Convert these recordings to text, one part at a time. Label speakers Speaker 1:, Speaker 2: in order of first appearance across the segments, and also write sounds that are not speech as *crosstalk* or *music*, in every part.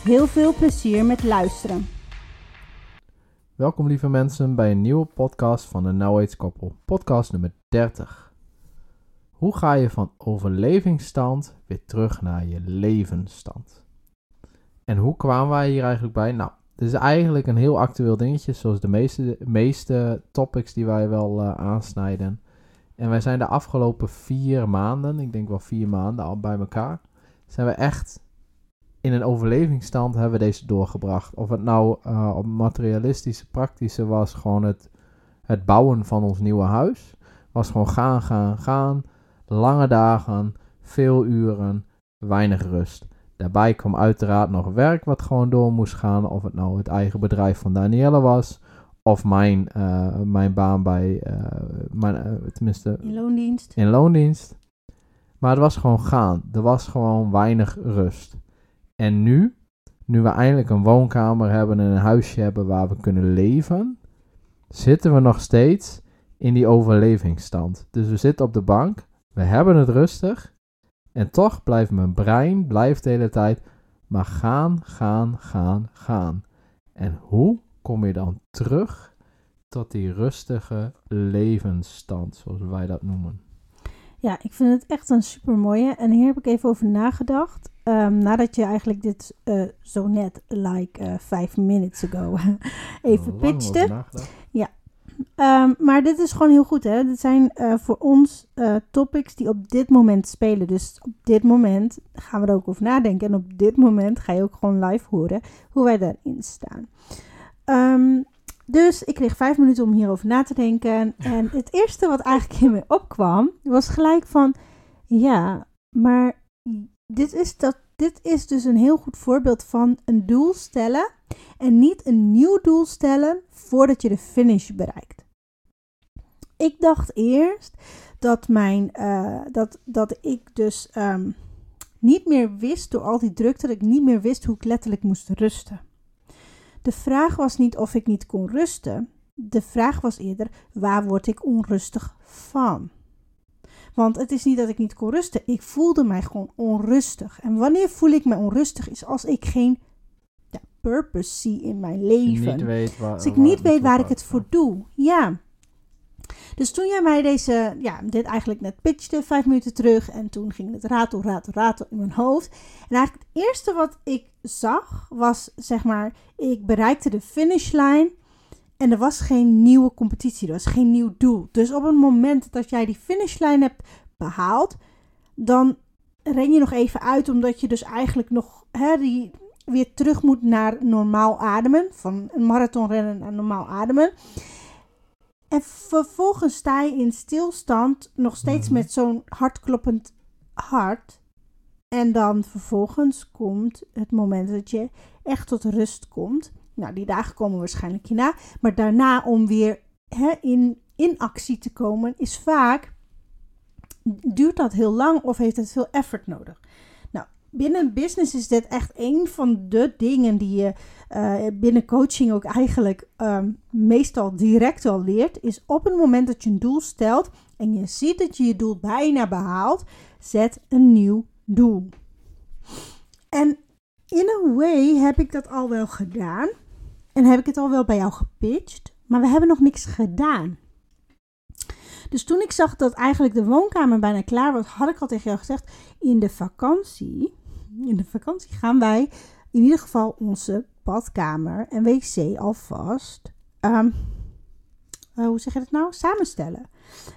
Speaker 1: Heel veel plezier met luisteren.
Speaker 2: Welkom lieve mensen bij een nieuwe podcast van de Now Age Koppel, podcast nummer 30. Hoe ga je van overlevingsstand weer terug naar je levensstand? En hoe kwamen wij hier eigenlijk bij? Nou, het is eigenlijk een heel actueel dingetje, zoals de meeste, meeste topics die wij wel uh, aansnijden. En wij zijn de afgelopen vier maanden, ik denk wel vier maanden al bij elkaar, zijn we echt in een overlevingsstand hebben we deze doorgebracht. Of het nou uh, op materialistische, praktische was, gewoon het, het bouwen van ons nieuwe huis. Was gewoon gaan, gaan, gaan. Lange dagen, veel uren, weinig rust. Daarbij kwam uiteraard nog werk wat gewoon door moest gaan. Of het nou het eigen bedrijf van Danielle was. Of mijn, uh, mijn baan bij, uh, mijn, uh, tenminste...
Speaker 1: In loondienst.
Speaker 2: In loondienst. Maar het was gewoon gaan. Er was gewoon weinig rust. En nu, nu we eindelijk een woonkamer hebben en een huisje hebben waar we kunnen leven, zitten we nog steeds in die overlevingsstand. Dus we zitten op de bank, we hebben het rustig en toch blijft mijn brein blijft de hele tijd maar gaan, gaan, gaan, gaan. En hoe kom je dan terug tot die rustige levensstand, zoals wij dat noemen?
Speaker 1: Ja, ik vind het echt een super mooie. En hier heb ik even over nagedacht. Um, nadat je eigenlijk dit uh, zo net, like uh, five minutes ago, *laughs* even pitchte. Ja. Um, maar dit is gewoon heel goed, hè? Dit zijn uh, voor ons topics die op dit moment spelen. Dus op dit moment gaan we er ook over nadenken. En op dit moment ga je ook gewoon live horen hoe wij daarin staan. Um, dus ik kreeg vijf minuten om hierover na te denken. En het eerste wat eigenlijk in me opkwam, was gelijk van... Ja, maar dit is, dat, dit is dus een heel goed voorbeeld van een doel stellen. En niet een nieuw doel stellen voordat je de finish bereikt. Ik dacht eerst dat, mijn, uh, dat, dat ik dus um, niet meer wist, door al die drukte, dat ik niet meer wist hoe ik letterlijk moest rusten. De vraag was niet of ik niet kon rusten. De vraag was eerder, waar word ik onrustig van? Want het is niet dat ik niet kon rusten. Ik voelde mij gewoon onrustig. En wanneer voel ik me onrustig is als ik geen ja, purpose zie in mijn leven. Als ik niet weet waar ik het voor doe. Ja. Dus toen jij mij deze, ja, dit eigenlijk net pitchte, vijf minuten terug. En toen ging het ratel, ratel, ratel in mijn hoofd. En eigenlijk het eerste wat ik zag was, zeg maar, ik bereikte de finishlijn. En er was geen nieuwe competitie, er was geen nieuw doel. Dus op het moment dat jij die finishlijn hebt behaald, dan ren je nog even uit, omdat je dus eigenlijk nog hè, die, weer terug moet naar normaal ademen. Van een marathonrennen naar normaal ademen. En vervolgens sta je in stilstand, nog steeds
Speaker 2: Mhm.
Speaker 1: met zo'n hardkloppend hart. En dan vervolgens komt het moment dat je echt tot rust komt. Nou, die dagen komen waarschijnlijk hierna. Maar daarna om weer hè, in, in actie te komen, is vaak. duurt dat heel lang of heeft het veel effort nodig? Binnen business is dit echt een van de dingen die je uh, binnen coaching ook eigenlijk um, meestal direct al leert. Is op het moment dat je een doel stelt en je ziet dat je je doel bijna behaalt, zet een nieuw doel. En in a way heb ik dat al wel gedaan. En heb ik het al wel bij jou gepitcht. Maar we hebben nog niks gedaan. Dus toen ik zag dat eigenlijk de woonkamer bijna klaar was, had ik al tegen jou gezegd: in de vakantie, in de vakantie gaan wij in ieder geval onze badkamer en wc alvast. Um, uh, hoe zeg je dat nou? Samenstellen.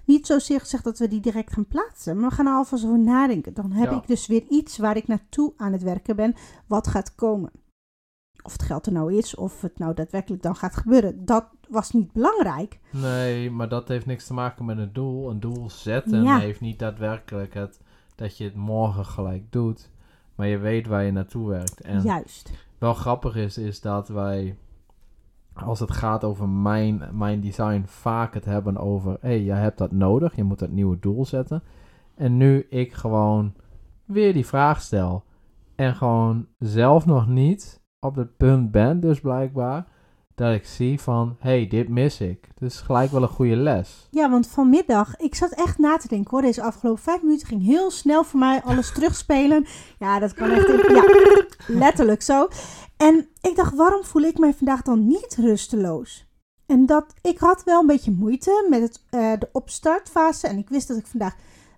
Speaker 1: Niet zozeer gezegd dat we die direct gaan plaatsen, maar we gaan er alvast over nadenken. Dan heb
Speaker 2: Ja.
Speaker 1: ik dus weer iets waar ik naartoe aan het werken ben, wat gaat komen. Of het geld er nou is, of het nou daadwerkelijk dan gaat gebeuren, dat was niet belangrijk.
Speaker 2: Nee, maar dat heeft niks te maken met een doel. Een doel zetten
Speaker 1: Ja.
Speaker 2: heeft niet daadwerkelijk het dat je het morgen gelijk doet. Maar je weet waar je naartoe werkt. En
Speaker 1: Juist.
Speaker 2: wel grappig is, is dat wij, als het gaat over mijn, mijn design, vaak het hebben over: hé, hey, je hebt dat nodig, je moet dat nieuwe doel zetten. En nu ik gewoon weer die vraag stel. En gewoon zelf nog niet op het punt ben, dus blijkbaar. Dat ik zie van, hé, hey, dit mis ik. Dus gelijk wel een goede les.
Speaker 1: Ja, want vanmiddag, ik zat echt na te denken hoor. Deze afgelopen vijf minuten ging heel snel voor mij alles terugspelen. Ja, dat kan echt. in- ja, letterlijk zo. En ik dacht, waarom voel ik mij vandaag dan niet rusteloos? En dat, ik had wel een beetje moeite met het, eh, de opstartfase. En ik wist dat ik vandaag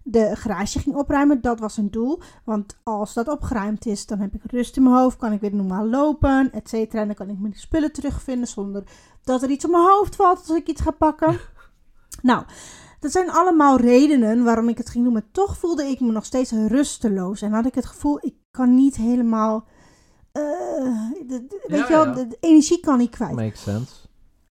Speaker 1: de garage ging opruimen. Dat was een doel. Want als dat opgeruimd is, dan heb ik rust in mijn hoofd. Kan ik weer normaal lopen, et cetera. En dan kan ik mijn spullen terugvinden zonder dat er iets op mijn hoofd valt als ik iets ga pakken. *laughs* nou, dat zijn allemaal redenen waarom ik het ging doen. Maar toch voelde ik me nog steeds rusteloos. En had ik het gevoel, ik kan niet helemaal... eh, de- de- weet
Speaker 2: Ja,
Speaker 1: je wel,
Speaker 2: ja.
Speaker 1: de, de energie kan niet kwijt.
Speaker 2: Makes sense.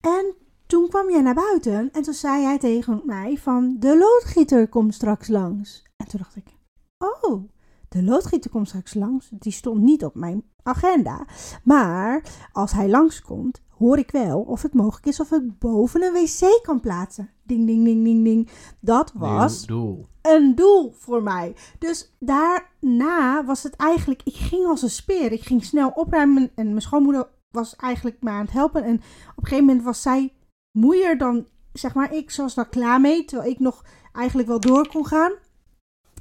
Speaker 1: En toen kwam jij naar buiten en toen zei jij tegen mij van de loodgieter komt straks langs. En toen dacht ik, oh, de loodgieter komt straks langs. Die stond niet op mijn agenda. Maar als hij langskomt, hoor ik wel of het mogelijk is of ik boven een wc kan plaatsen. Ding, ding, ding, ding, ding. Dat was
Speaker 2: Nieuw doel.
Speaker 1: een doel voor mij. Dus daarna was het eigenlijk, ik ging als een speer. Ik ging snel opruimen en mijn schoonmoeder was eigenlijk me aan het helpen. En op een gegeven moment was zij moeier dan, zeg maar, ik. Was daar klaar mee, terwijl ik nog eigenlijk wel door kon gaan.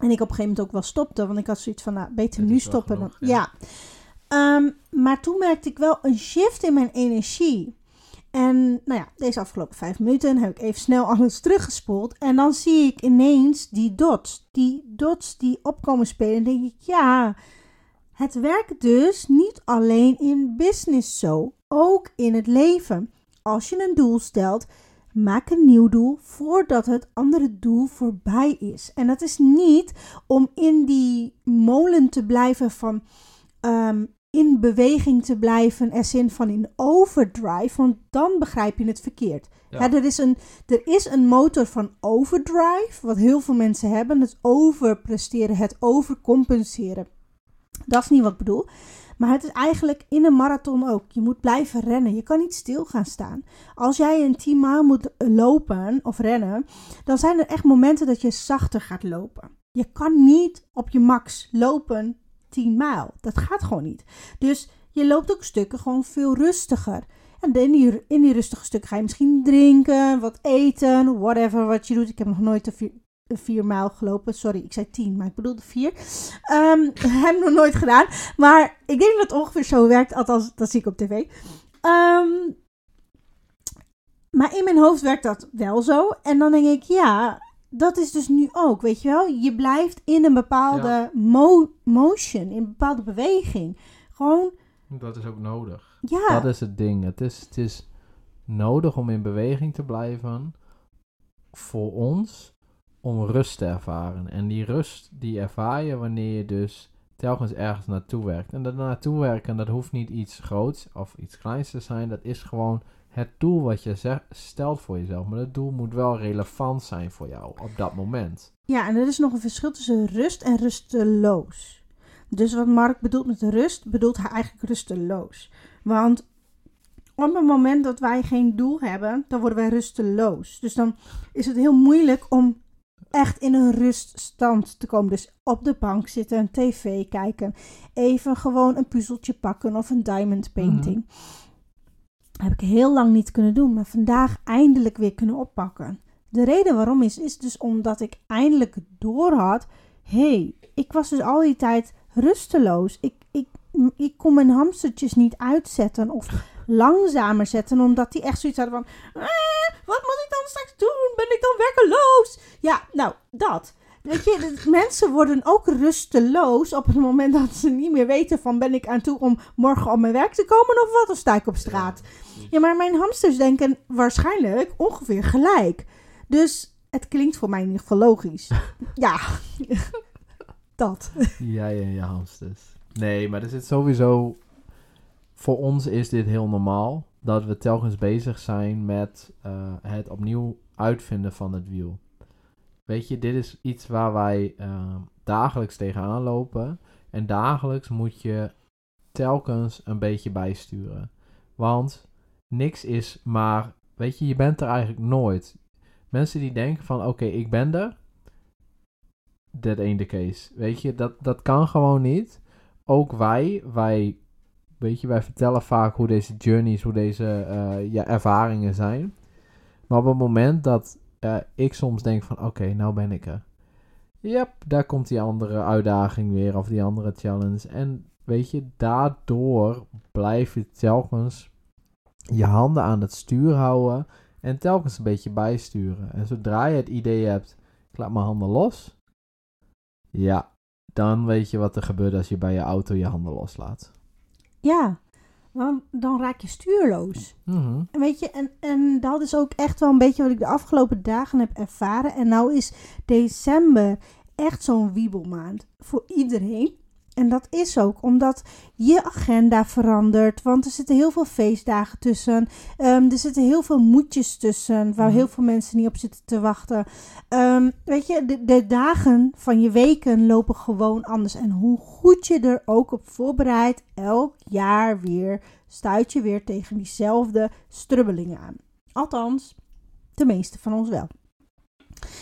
Speaker 1: En ik op een gegeven moment ook wel stopte, want ik had zoiets van, nou, beter nu stoppen. Dan,
Speaker 2: genoeg, ja.
Speaker 1: ja. Ehm, maar toen merkte ik wel een shift in mijn energie. En nou ja, deze afgelopen vijf minuten heb ik even snel *laughs* alles teruggespoeld. En dan zie ik ineens die dots. Die dots die opkomen spelen. En denk ik, ja, het werkt dus niet alleen in business zo. Ook in het leven. Als je een doel stelt, maak een nieuw doel voordat het andere doel voorbij is. En dat is niet om in die molen te blijven van ehm, in beweging te blijven, als in van in overdrive, want dan begrijp je het verkeerd.
Speaker 2: Ja.
Speaker 1: Er, is een, er is een motor van overdrive, wat heel veel mensen hebben, het overpresteren, het overcompenseren. Dat is niet wat ik bedoel. Maar het is eigenlijk in een marathon ook. Je moet blijven rennen. Je kan niet stil gaan staan. Als jij een 10 maal moet lopen of rennen, dan zijn er echt momenten dat je zachter gaat lopen. Je kan niet op je max lopen 10 mijl. Dat gaat gewoon niet. Dus je loopt ook stukken gewoon veel rustiger. En in die, in die rustige stukken ga je misschien drinken, wat eten, whatever wat je doet. Ik heb nog nooit vier, mijl gelopen. Sorry, ik zei tien, maar ik bedoelde vier. Ehm *laughs* heb ik nog nooit gedaan. Maar ik denk dat het ongeveer zo werkt. Althans, dat zie ik op tv. Ehm, maar in mijn hoofd werkt dat wel zo. En dan denk ik, ja, dat is dus nu ook, weet je wel. Je blijft in een bepaalde mo- motion, in een bepaalde beweging. Gewoon,
Speaker 2: Dat is ook nodig.
Speaker 1: ja.
Speaker 2: Dat is het ding. Het is, het is nodig om in beweging te blijven voor ons om rust te ervaren. En die rust die ervaar je wanneer je dus telkens ergens naartoe werkt. En dat naartoe werken, dat hoeft niet iets groots of iets kleins te zijn. Dat is gewoon het doel wat je stelt voor jezelf. Maar dat doel moet wel relevant zijn voor jou op dat moment.
Speaker 1: Ja, en er is nog een verschil tussen rust en rusteloos. Dus wat Mark bedoelt met rust, bedoelt hij eigenlijk rusteloos. Want op het moment dat wij geen doel hebben, dan worden wij rusteloos. Dus dan is het heel moeilijk om echt in een ruststand te komen. Dus op de bank zitten, een tv kijken, even gewoon een puzzeltje pakken of een diamond painting. Heb ik heel lang niet kunnen doen, maar vandaag eindelijk weer kunnen oppakken. De reden waarom is, is dus omdat ik eindelijk door had. hey, ik was dus al die tijd rusteloos. Ik, ik, ik kon mijn hamstertjes niet uitzetten of langzamer zetten, omdat die echt zoiets hadden van: "Eh, wat moet ik dan straks doen? Ben ik dan werkeloos? Ja, nou, dat. Weet je, *laughs* mensen worden ook rusteloos op het moment dat ze niet meer weten van ben ik aan toe om morgen op mijn werk te komen of wat, of sta ik op straat. Ja, maar mijn hamsters denken waarschijnlijk ongeveer gelijk. Dus het klinkt voor mij in ieder geval logisch. *laughs* ja, *laughs* dat.
Speaker 2: Jij en je hamsters. Nee, maar er zit sowieso... Voor ons is dit heel normaal. Dat we telkens bezig zijn met eh, het opnieuw uitvinden van het wiel. Weet je, dit is iets waar wij eh, dagelijks tegenaan lopen. En dagelijks moet je telkens een beetje bijsturen. Want niks is maar, weet je, je bent er eigenlijk nooit. Mensen die denken van, oké, ik ben er. That ain't the case. Weet je, dat, dat kan gewoon niet. Ook wij, wij, weet je, wij vertellen vaak hoe deze journeys, hoe deze eh, ja, ervaringen zijn. Maar op het moment dat eh, ik soms denk van, oké, nou ben ik er. Yep, daar komt die andere uitdaging weer, of die andere challenge. En weet je, daardoor blijf je telkens je handen aan het stuur houden en telkens een beetje bijsturen. En zodra je het idee hebt, ik laat mijn handen los, ja, dan weet je wat er gebeurt als je bij je auto je handen loslaat.
Speaker 1: Ja, dan, dan raak je stuurloos.
Speaker 2: Mhm.
Speaker 1: En weet je, en, en dat is ook echt wel een beetje wat ik de afgelopen dagen heb ervaren. En nou is december echt zo'n wiebelmaand voor iedereen. En dat is ook omdat je agenda verandert. Want er zitten heel veel feestdagen tussen. Ehm, er zitten heel veel moedjes tussen. Waar
Speaker 2: Mhm.
Speaker 1: heel veel mensen niet op zitten te wachten. Ehm, weet je, de, de dagen van je weken lopen gewoon anders. En hoe goed je er ook op voorbereidt, elk jaar weer stuit je weer tegen diezelfde strubbelingen aan. Althans, de meeste van ons wel.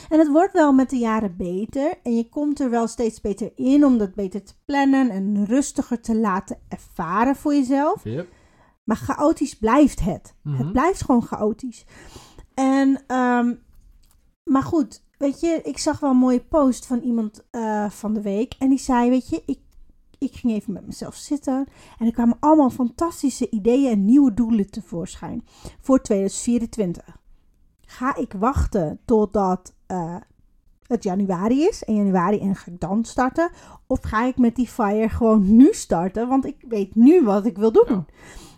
Speaker 1: En het wordt wel met de jaren beter en je komt er wel steeds beter in om dat beter te plannen en rustiger te laten ervaren voor jezelf.
Speaker 2: Yep.
Speaker 1: Maar chaotisch blijft het.
Speaker 2: Mhm.
Speaker 1: Het blijft gewoon chaotisch. En, ehm, maar goed, weet je, ik zag wel een mooie post van iemand eh, van de week. En die zei, weet je, ik, ik ging even met mezelf zitten. En er kwamen allemaal fantastische ideeën en nieuwe doelen tevoorschijn voor 2024. Ga ik wachten totdat eh, het januari is, en januari, en ga ik dan starten? Of ga ik met die fire gewoon nu starten? Want ik weet nu wat ik wil doen.
Speaker 2: Ja.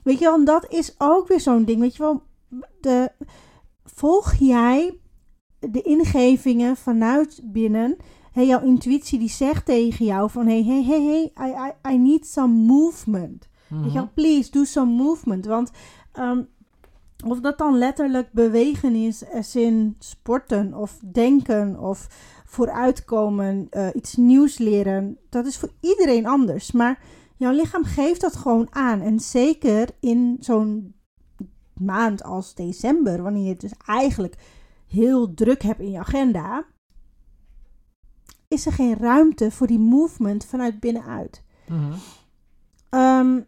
Speaker 1: Weet je wel, en dat is ook weer zo'n ding. Weet je wel, de, volg jij de ingevingen vanuit binnen? Hey, jouw intuïtie die zegt tegen jou van... Hey, hey, hey, hey, I, I, I need some movement. Weet je
Speaker 2: Mhm.
Speaker 1: wel, please, do some movement. Want ehm, of dat dan letterlijk bewegen is, als in sporten of denken of vooruitkomen, eh, iets nieuws leren, dat is voor iedereen anders. Maar jouw lichaam geeft dat gewoon aan. En zeker in zo'n maand als december, wanneer je dus eigenlijk heel druk hebt in je agenda, is er geen ruimte voor die movement vanuit binnenuit.
Speaker 2: Mhm.
Speaker 1: Ehm,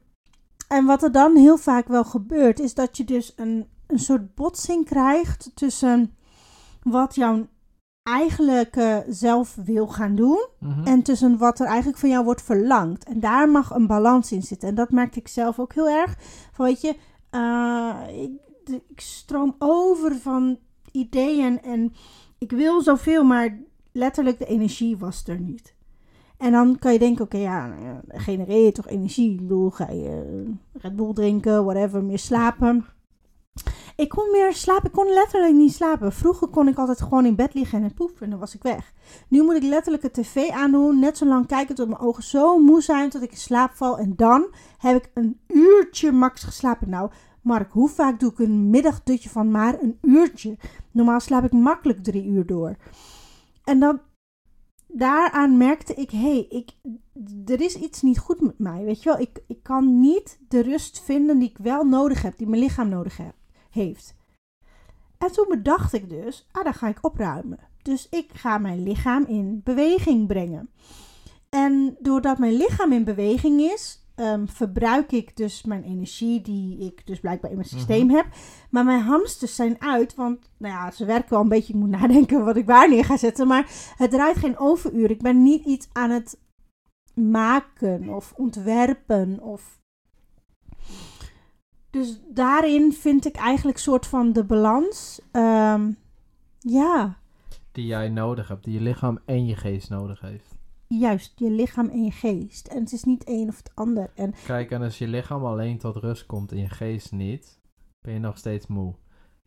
Speaker 1: en wat er dan heel vaak wel gebeurt, is dat je dus een, een soort botsing krijgt tussen wat jouw eigenlijke zelf wil gaan doen
Speaker 2: Mhm.
Speaker 1: en tussen wat er eigenlijk van jou wordt verlangd. En daar mag een balans in zitten. En dat merkte ik zelf ook heel erg. Van weet je, eh, ik, de- ik stroom over van ideeën en ik wil zoveel, maar letterlijk de energie was er niet. En dan kan je denken, oké, ja, nou genereer je toch energie. Ik bedoel, ga je Red Bull drinken, whatever, meer slapen. Ik kon meer slapen, ik kon letterlijk niet slapen. Vroeger kon ik altijd gewoon in bed liggen en poef, en dan was ik weg. Nu moet ik letterlijk de tv aandoen, net zo lang kijken tot mijn ogen zo moe zijn tot ik in slaap val. En dan heb ik een uurtje max geslapen. Nou, Mark, hoe vaak doe ik een middagdutje van maar een uurtje? Normaal slaap ik makkelijk drie uur door. En dan, daaraan merkte ik, hé, hey, ik, er is iets niet goed met mij. Weet je wel, ik, ik kan niet de rust vinden die ik wel nodig heb, die mijn lichaam nodig heeft. En toen bedacht ik dus, ah, dan ga ik opruimen. Dus ik ga mijn lichaam in beweging brengen. En doordat mijn lichaam in beweging is, ehm, verbruik ik dus mijn energie die ik dus blijkbaar in mijn systeem heb. Maar mijn hamsters zijn uit, want nou ja, ze werken wel een beetje. Ik moet nadenken wat ik waar neer ga zetten. Maar het draait geen overuur. Ik ben niet iets aan het maken of ontwerpen of... Dus daarin vind ik eigenlijk soort van de balans. Ehm, ja,
Speaker 2: Die jij nodig hebt, die je lichaam en je geest nodig heeft.
Speaker 1: Juist je lichaam en je geest. En het is niet een of het ander. En
Speaker 2: Kijk, en als je lichaam alleen tot rust komt en je geest niet, ben je nog steeds moe.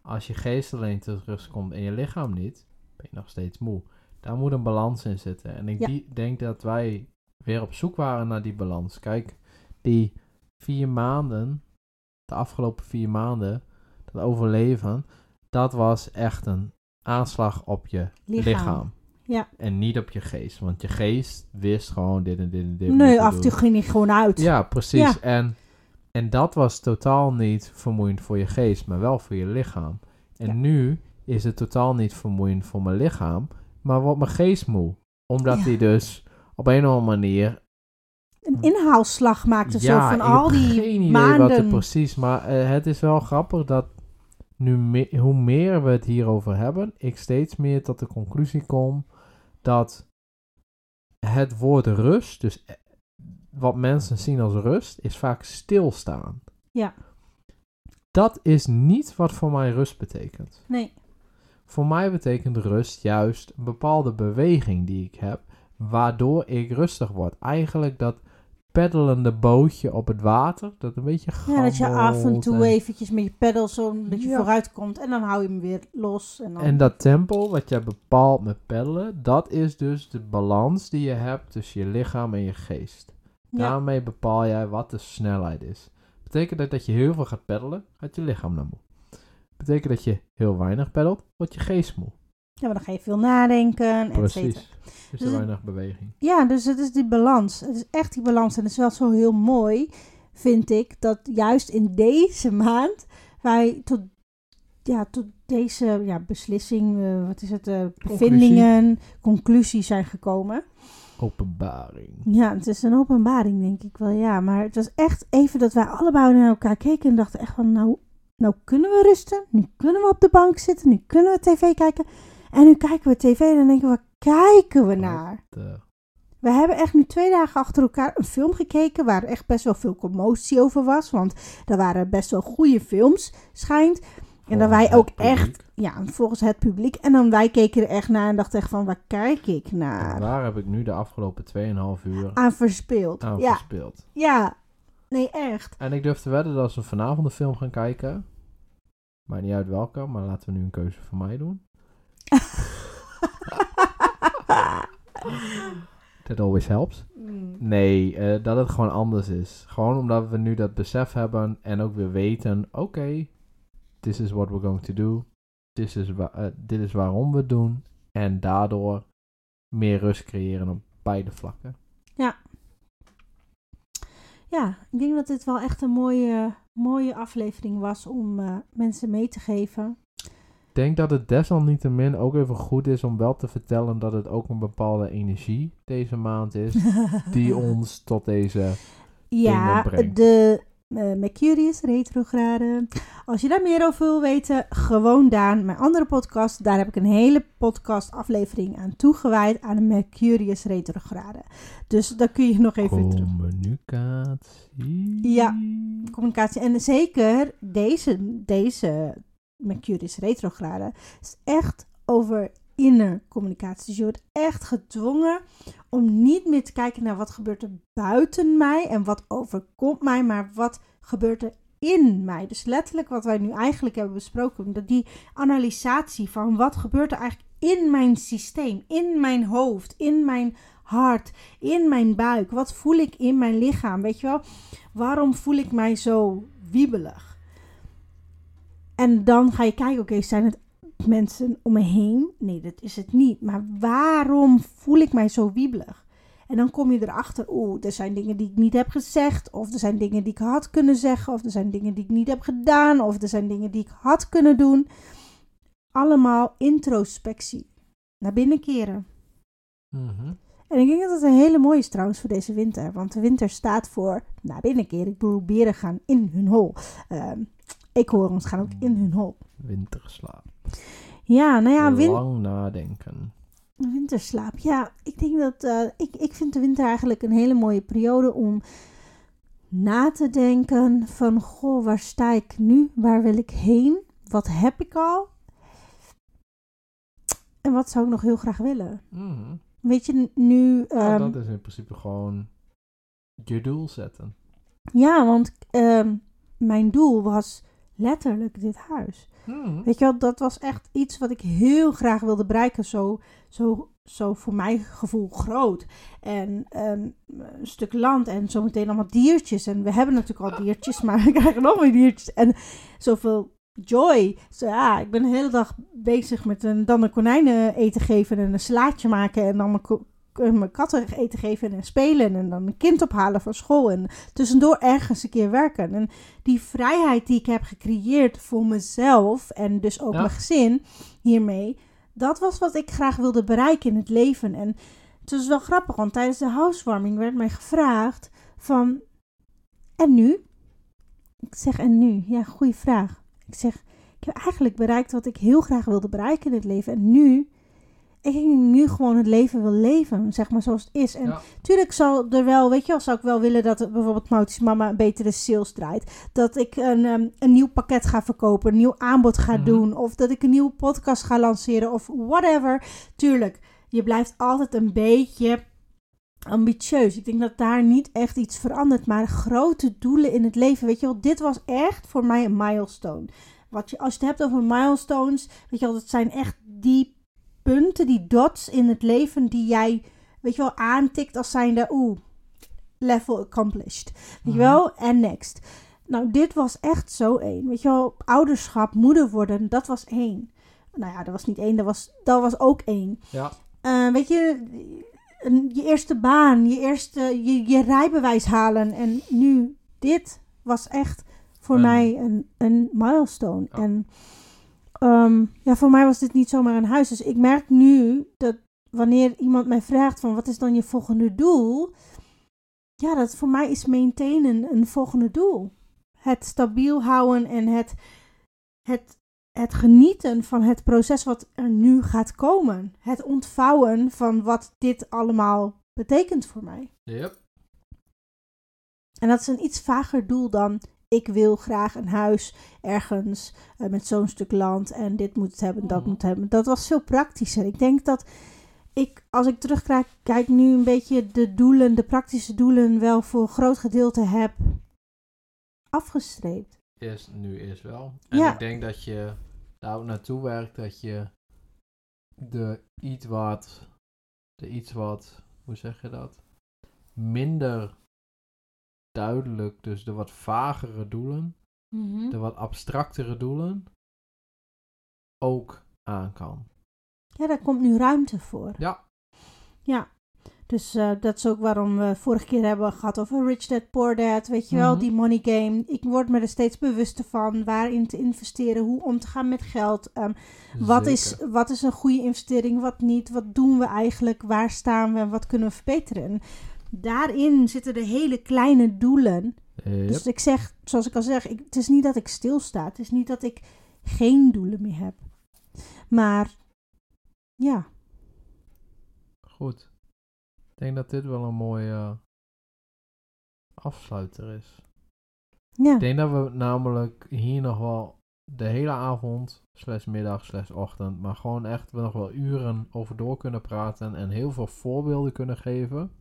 Speaker 2: Als je geest alleen tot rust komt en je lichaam niet, ben je nog steeds moe. Daar moet een balans in zitten. En ik
Speaker 1: Ja.
Speaker 2: die- denk dat wij weer op zoek waren naar die balans. Kijk, die vier maanden, de afgelopen vier maanden, dat overleven, dat was echt een aanslag op je
Speaker 1: lichaam.
Speaker 2: lichaam.
Speaker 1: Ja.
Speaker 2: En niet op je geest. Want je geest wist gewoon dit en dit en dit.
Speaker 1: Nee, af en toe ging hij gewoon uit.
Speaker 2: Ja, precies.
Speaker 1: Ja.
Speaker 2: En, en dat was totaal niet vermoeiend voor je geest, maar wel voor je lichaam. En
Speaker 1: Ja.
Speaker 2: nu is het totaal niet vermoeiend voor mijn lichaam, maar wordt mijn geest moe. Omdat
Speaker 1: Ja.
Speaker 2: die dus op een of andere manier...
Speaker 1: Een inhaalslag maakte zo van
Speaker 2: ik heb
Speaker 1: al die
Speaker 2: geen idee
Speaker 1: maanden.
Speaker 2: wat het precies... Maar eh, het is wel grappig dat nu me- hoe meer we het hierover hebben, ik steeds meer tot de conclusie kom dat het woord rust, dus eh, wat mensen zien als rust, is vaak stilstaan.
Speaker 1: Ja.
Speaker 2: Dat is niet wat voor mij rust betekent.
Speaker 1: Nee.
Speaker 2: Voor mij betekent rust juist een bepaalde beweging die ik heb, waardoor ik rustig word. Eigenlijk dat peddelende bootje op het water, dat een beetje
Speaker 1: Ja, dat je af en toe
Speaker 2: en-
Speaker 1: eventjes met je pedal zo dat je
Speaker 2: Ja.
Speaker 1: vooruit komt en dan hou je hem weer los. En dan,
Speaker 2: En dat tempo wat jij bepaalt met peddelen, dat is dus de balans die je hebt tussen je lichaam en je geest.
Speaker 1: ja,
Speaker 2: Daarmee bepaal jij wat de snelheid is. Betekent dat dat je heel veel gaat peddelen, gaat je lichaam dan moe. Betekent dat je heel weinig peddelt, wordt je geest moe.
Speaker 1: Ja, maar dan ga je veel nadenken, et.
Speaker 2: Precies. Dus er
Speaker 1: Dus-
Speaker 2: weinig beweging.
Speaker 1: Ja, dus het is die balans. Het is echt die balans. En het is wel zo heel mooi, vind ik, dat juist in deze *laughs* maand wij tot, ja, tot deze ja, beslissing, eh, wat is het, eh, bevindingen, conclusies zijn gekomen.
Speaker 2: Openbaring.
Speaker 1: Ja, het is een openbaring, denk ik wel, ja. Maar het was echt even dat wij allebei naar elkaar keken en dachten echt van, nou, nou kunnen we rusten. Nu kunnen we op de bank zitten. Nu kunnen we tv kijken. En nu kijken we tv en dan denken we, waar kijken we naar? We hebben echt nu twee dagen achter elkaar een film gekeken waar echt best wel veel commotie over was. Want er waren best wel goede films, schijnt. En dat wij ook echt, ja, volgens het publiek. En dan wij keken er echt naar en dachten echt van, waar kijk ik
Speaker 2: En
Speaker 1: naar?
Speaker 2: waar heb ik nu de afgelopen 2,5 uur
Speaker 1: Aan verspeeld.
Speaker 2: aan
Speaker 1: Ja,
Speaker 2: verspeeld?
Speaker 1: ja. Nee, echt.
Speaker 2: En ik durf te wedden dat als we vanavond een film gaan kijken, maakt niet uit welke, maar laten we nu een keuze voor mij doen. *laughs* That always helps.
Speaker 1: Mm.
Speaker 2: Nee, eh, dat het gewoon anders is. Gewoon omdat we nu dat besef hebben en ook weer weten, oké, this is what we're going to do. This is wa- eh, dit is waarom we het doen. En daardoor meer rust creëren op beide vlakken.
Speaker 1: Ja, ik denk dat dit wel echt een mooie, mooie aflevering was om eh, mensen mee te geven.
Speaker 2: Ik denk dat het desalniettemin ook even goed is om wel te vertellen dat het ook een bepaalde energie deze maand is. *laughs* die ons tot deze.
Speaker 1: Ja, de eh, Mercurius retrograde. Als je daar meer over wil weten, gewoon Daan, mijn andere podcast. Daar heb ik een hele podcast aflevering aan toegewijd aan de Mercurius retrograde. Dus daar kun je nog even terug.
Speaker 2: Communicatie.
Speaker 1: Ja. Communicatie. En zeker deze, deze Mercurius retrograde is echt over inner communicatie. Dus je wordt echt gedwongen om niet meer te kijken naar wat gebeurt er buiten mij en wat overkomt mij, maar wat gebeurt er in mij. Dus letterlijk wat wij nu eigenlijk hebben besproken, dat die analysatie van wat gebeurt er eigenlijk in mijn systeem, in mijn hoofd, in mijn hart, in mijn buik. Wat voel ik in mijn lichaam? Weet je wel? Waarom voel ik mij zo wiebelig? En dan ga je kijken, oké, zijn het mensen om me heen? Nee, dat is het niet. Maar waarom voel ik mij zo wiebelig? En dan kom je erachter, oeh, er zijn dingen die ik niet heb gezegd. Of er zijn dingen die ik had kunnen zeggen. Of er zijn dingen die ik niet heb gedaan. Of er zijn dingen die ik had kunnen doen. Allemaal introspectie. Naar binnen keren.
Speaker 2: Mhm.
Speaker 1: En ik denk dat het een hele mooie is trouwens voor deze winter. Want de winter staat voor naar binnen keren. Ik bedoel, beren gaan in hun hol. Ehm eekhoorns gaan ook in hun hol.
Speaker 2: Winterslaap.
Speaker 1: Ja, nou ja, win
Speaker 2: Lang nadenken.
Speaker 1: winterslaap. Ja, ik denk dat... eh, ik, ik vind de winter eigenlijk een hele mooie periode om na te denken van... Goh, waar sta ik nu? Waar wil ik heen? Wat heb ik al? En wat zou ik nog heel graag willen?
Speaker 2: Mhm.
Speaker 1: Weet je, nu... Ehm,
Speaker 2: dat is in principe gewoon je doel zetten.
Speaker 1: Ja, want ehm, mijn doel was letterlijk dit huis.
Speaker 2: Mhm.
Speaker 1: Weet je wel, dat was echt iets wat ik heel graag wilde bereiken. Zo, zo, zo voor mijn gevoel groot. En ehm, een stuk land en zometeen allemaal diertjes. En we hebben natuurlijk al diertjes, maar we krijgen nog meer diertjes. En zoveel joy. Ja, ik ben de hele dag bezig met een, dan een konijnen eten geven en een slaatje maken en dan mijn, eh, mijn katten eten geven en spelen en dan een kind ophalen van school en tussendoor ergens een keer werken. En die vrijheid die ik heb gecreëerd voor mezelf en dus ook
Speaker 2: Ja.
Speaker 1: mijn gezin hiermee, dat was wat ik graag wilde bereiken in het leven. En het was wel grappig, want tijdens de housewarming werd mij gevraagd van, en nu? Ik zeg, en nu? Ja, goede vraag. Ik zeg, ik heb eigenlijk bereikt wat ik heel graag wilde bereiken in het leven. En nu, ik nu gewoon het leven wil leven, zeg maar zoals het is. En
Speaker 2: Ja.
Speaker 1: tuurlijk zal er wel, weet je wel, zou ik wel willen dat bijvoorbeeld Mautis mama een betere sales draait. Dat ik een, ehm, een nieuw pakket ga verkopen, een nieuw aanbod ga
Speaker 2: Mhm.
Speaker 1: doen. Of dat ik een nieuwe podcast ga lanceren of whatever. Tuurlijk, je blijft altijd een beetje ambitieus. Ik denk dat daar niet echt iets verandert. Maar grote doelen in het leven, weet je wel, dit was echt voor mij een milestone. Wat je, als je het hebt over milestones, weet je wel, dat zijn echt die punten, die dots in het leven die jij, weet je wel, aantikt als zijnde, oeh, level accomplished. Weet je
Speaker 2: Mhm.
Speaker 1: wel? En next. Nou, dit was echt zo één. Weet je wel, ouderschap, moeder worden, dat was één. Nou ja, dat was niet één, dat was, dat was ook één.
Speaker 2: Ja.
Speaker 1: Eh, weet je, je eerste baan, je eerste, je, je rijbewijs halen. En nu, dit was echt voor mij een, een milestone. En ehm, ja, voor mij was dit niet zomaar een huis. Dus ik merk nu dat wanneer iemand mij vraagt van wat is dan je volgende doel? Ja, dat voor mij is maintainen een volgende doel. Het stabiel houden en het, het, het genieten van het proces wat er nu gaat komen. Het ontvouwen van wat dit allemaal betekent voor mij.
Speaker 2: Yep.
Speaker 1: En dat is een iets vager doel dan ik wil graag een huis ergens eh, met zo'n stuk land en dit moet het hebben, dat
Speaker 2: Mhm.
Speaker 1: moet het hebben. Dat was veel praktischer. Ik denk dat ik, als ik terugkijk, kijk nu een beetje de doelen, de praktische doelen wel voor een groot gedeelte heb afgestreept.
Speaker 2: Eerst, nu eerst wel. En
Speaker 1: Ja.
Speaker 2: ik denk dat je daar ook naartoe werkt dat je de iets wat, de iets wat, hoe zeg je dat? Minder duidelijk, dus de wat vagere doelen, de wat abstractere doelen, ook aan kan.
Speaker 1: Ja, daar komt nu ruimte voor.
Speaker 2: Ja.
Speaker 1: Ja. Dus eh, dat is ook waarom we vorige keer hebben gehad over Rich Dad Poor Dad. Weet je wel,
Speaker 2: Mhm.
Speaker 1: die money game. Ik word me er steeds bewuster van. Waarin te investeren, hoe om te gaan met geld. ehm, wat, is, wat is een goede investering, wat niet? Wat doen we eigenlijk? Waar staan we en wat kunnen we verbeteren? En daarin zitten de hele kleine doelen.
Speaker 2: Yep.
Speaker 1: Dus ik zeg, zoals ik al zeg, ik, het is niet dat ik stilsta. Het is niet dat ik geen doelen meer heb. Maar ja,
Speaker 2: Goed. Ik denk dat dit wel een mooie afsluiter is.
Speaker 1: ja.
Speaker 2: Ik denk dat we namelijk hier nog wel de hele avond, slash middag, slash ochtend, maar gewoon echt we nog wel uren over door kunnen praten en heel veel voorbeelden kunnen geven.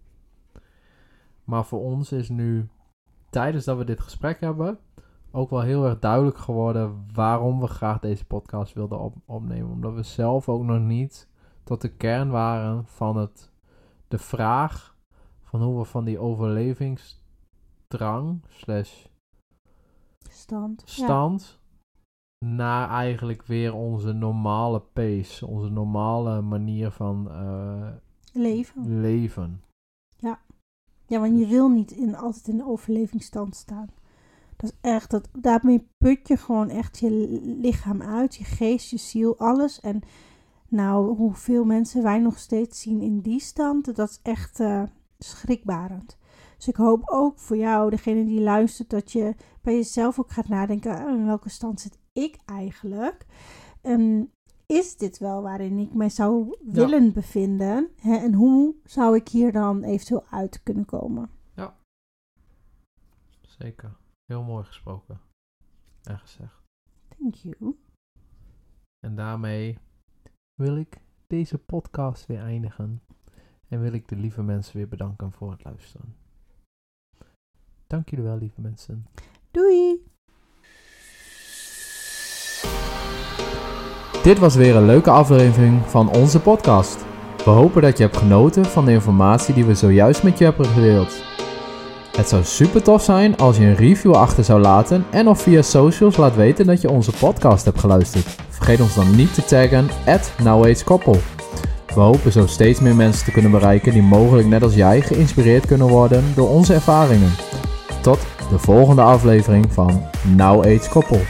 Speaker 2: Maar voor ons is nu, tijdens dat we dit gesprek hebben, ook wel heel erg duidelijk geworden waarom we graag deze podcast wilden op- opnemen. Omdat we zelf ook nog niet tot de kern waren van het, de vraag van hoe we van die overlevingsdrang, slash
Speaker 1: stand. Ja.
Speaker 2: stand naar eigenlijk weer onze normale pace, onze normale manier van eh,
Speaker 1: Leven.
Speaker 2: leven.
Speaker 1: Ja, want je wil niet in, altijd in de overlevingsstand staan. Dat is echt, dat, daarmee put je gewoon echt je lichaam uit, je geest, je ziel, alles. En nou, hoeveel mensen wij nog steeds zien in die stand, dat is echt eh, schrikbarend. Dus ik hoop ook voor jou, degene die luistert, dat je bij jezelf ook gaat nadenken, "Ah, in welke stand zit ik eigenlijk? En is dit wel waarin ik mij zou willen bevinden? Hè? En hoe zou ik hier dan eventueel uit kunnen komen?
Speaker 2: Zeker. Heel mooi gesproken. En gezegd.
Speaker 1: Thank you.
Speaker 2: En daarmee wil ik deze podcast weer eindigen. En wil ik de lieve mensen weer bedanken voor het luisteren. Dank jullie wel, lieve mensen.
Speaker 1: Doei!
Speaker 2: Dit was weer een leuke aflevering van onze podcast. We hopen dat je hebt genoten van de informatie die we zojuist met je hebben gedeeld. Het zou super tof zijn als je een review achter zou laten en of via socials laat weten dat je onze podcast hebt geluisterd. Vergeet ons dan niet te taggen at Koppel. We hopen zo steeds meer mensen te kunnen bereiken die mogelijk net als jij geïnspireerd kunnen worden door onze ervaringen. Tot de volgende aflevering van Now Age Koppel.